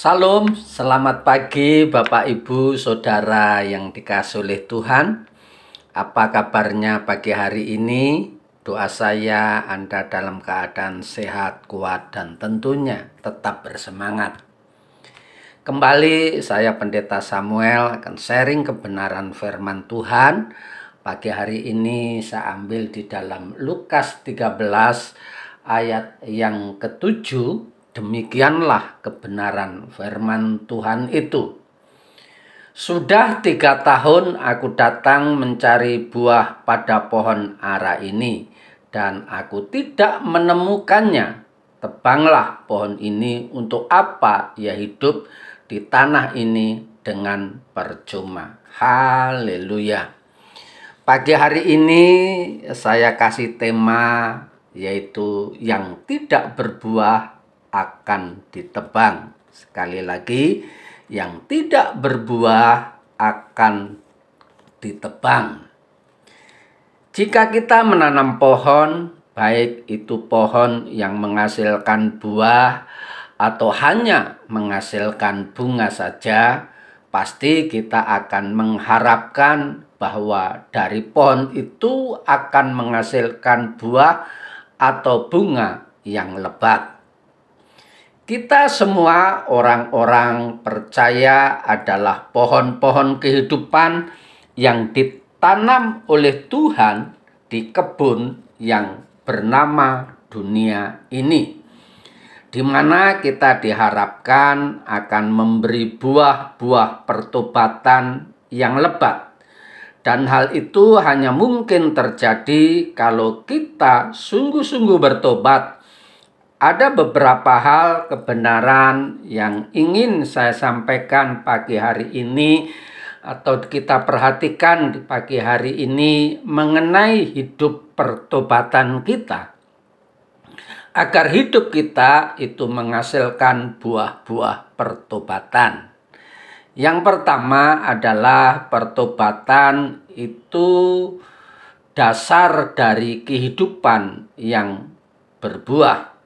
Salam, selamat pagi Bapak Ibu Saudara yang dikasih oleh Tuhan. Apa kabarnya pagi hari ini? Doa saya Anda dalam keadaan sehat, kuat, dan tentunya tetap bersemangat. Kembali saya Pendeta Samuel akan sharing kebenaran firman Tuhan. Pagi hari ini saya ambil di dalam Lukas 13 ayat yang ketujuh Demikianlah kebenaran firman Tuhan itu. Sudah tiga tahun aku datang mencari buah pada pohon ara ini, dan aku tidak menemukannya. Tebanglah pohon ini untuk apa ia hidup di tanah ini dengan percuma. Haleluya. Pagi hari ini saya kasih tema yaitu yang tidak berbuah akan ditebang. Sekali lagi, yang tidak berbuah akan ditebang. Jika kita menanam pohon, baik itu pohon yang menghasilkan buah atau hanya menghasilkan bunga saja, pasti kita akan mengharapkan bahwa dari pohon itu akan menghasilkan buah atau bunga yang lebat. Kita semua orang-orang percaya adalah pohon-pohon kehidupan yang ditanam oleh Tuhan di kebun yang bernama dunia ini. Di mana kita diharapkan akan memberi buah-buah pertobatan yang lebat. Dan hal itu hanya mungkin terjadi kalau kita sungguh-sungguh bertobat ada beberapa hal kebenaran yang ingin saya sampaikan pagi hari ini atau kita perhatikan di pagi hari ini mengenai hidup pertobatan kita. Agar hidup kita itu menghasilkan buah-buah pertobatan. Yang pertama adalah pertobatan itu dasar dari kehidupan yang berbuah.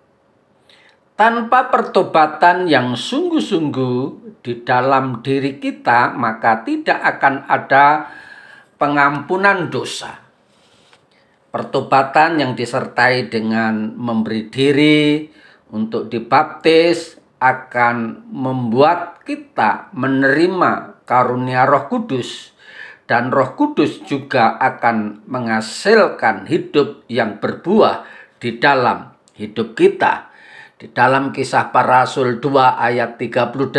Tanpa pertobatan yang sungguh-sungguh di dalam diri kita, maka tidak akan ada pengampunan dosa. Pertobatan yang disertai dengan memberi diri untuk dibaptis akan membuat kita menerima karunia Roh Kudus, dan Roh Kudus juga akan menghasilkan hidup yang berbuah di dalam hidup kita di dalam kisah para rasul 2 ayat 38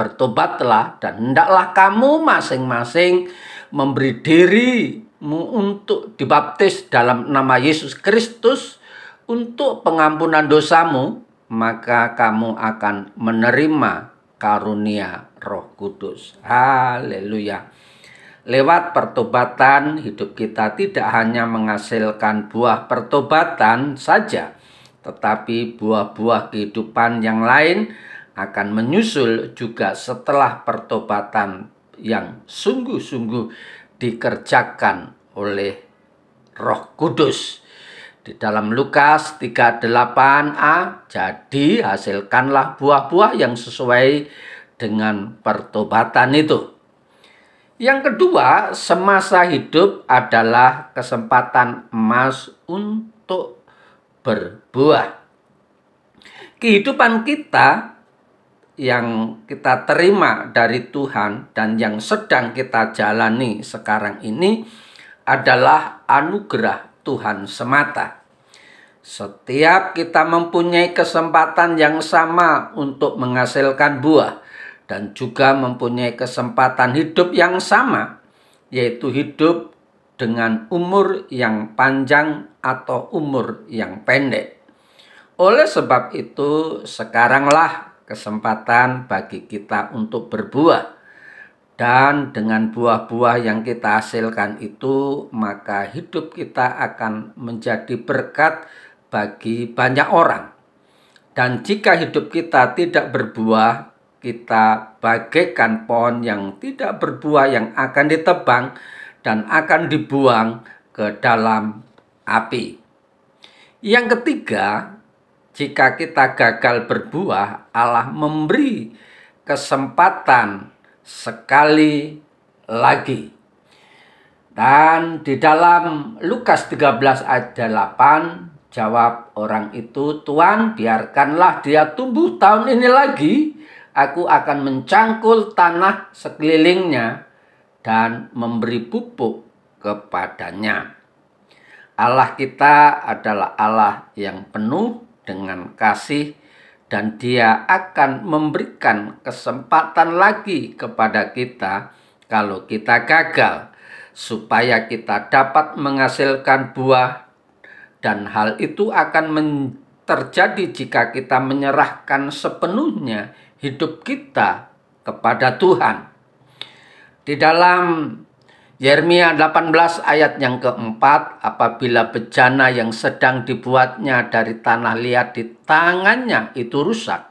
bertobatlah dan hendaklah kamu masing-masing memberi dirimu untuk dibaptis dalam nama Yesus Kristus untuk pengampunan dosamu maka kamu akan menerima karunia Roh Kudus. Haleluya. Lewat pertobatan hidup kita tidak hanya menghasilkan buah pertobatan saja, tetapi buah-buah kehidupan yang lain akan menyusul juga setelah pertobatan yang sungguh-sungguh dikerjakan oleh Roh Kudus. Di dalam Lukas 38a, jadi hasilkanlah buah-buah yang sesuai dengan pertobatan itu. Yang kedua, semasa hidup adalah kesempatan emas untuk berbuah. Kehidupan kita yang kita terima dari Tuhan dan yang sedang kita jalani sekarang ini adalah anugerah Tuhan semata. Setiap kita mempunyai kesempatan yang sama untuk menghasilkan buah dan juga mempunyai kesempatan hidup yang sama, yaitu hidup dengan umur yang panjang atau umur yang pendek. Oleh sebab itu, sekaranglah kesempatan bagi kita untuk berbuah. Dan dengan buah-buah yang kita hasilkan itu, maka hidup kita akan menjadi berkat bagi banyak orang. Dan jika hidup kita tidak berbuah, kita bagaikan pohon yang tidak berbuah yang akan ditebang dan akan dibuang ke dalam api. Yang ketiga, jika kita gagal berbuah, Allah memberi kesempatan sekali lagi. Dan di dalam Lukas 13 ayat 8 jawab orang itu, "Tuhan, biarkanlah dia tumbuh tahun ini lagi. Aku akan mencangkul tanah sekelilingnya dan memberi pupuk kepadanya." Allah kita adalah Allah yang penuh dengan kasih dan dia akan memberikan kesempatan lagi kepada kita kalau kita gagal supaya kita dapat menghasilkan buah dan hal itu akan terjadi jika kita menyerahkan sepenuhnya hidup kita kepada Tuhan. Di dalam Yeremia 18 ayat yang keempat, apabila bejana yang sedang dibuatnya dari tanah liat di tangannya itu rusak,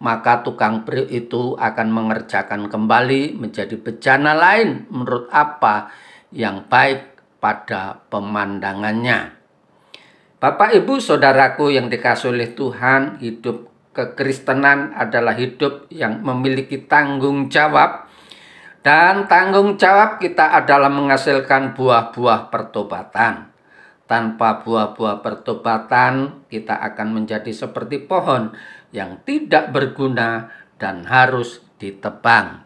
maka tukang periuk itu akan mengerjakan kembali menjadi bejana lain menurut apa yang baik pada pemandangannya. Bapak ibu saudaraku yang dikasih oleh Tuhan, hidup kekristenan adalah hidup yang memiliki tanggung jawab dan tanggung jawab kita adalah menghasilkan buah-buah pertobatan. Tanpa buah-buah pertobatan, kita akan menjadi seperti pohon yang tidak berguna dan harus ditebang.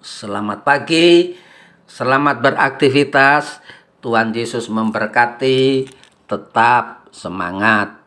Selamat pagi, selamat beraktivitas. Tuhan Yesus memberkati, tetap semangat.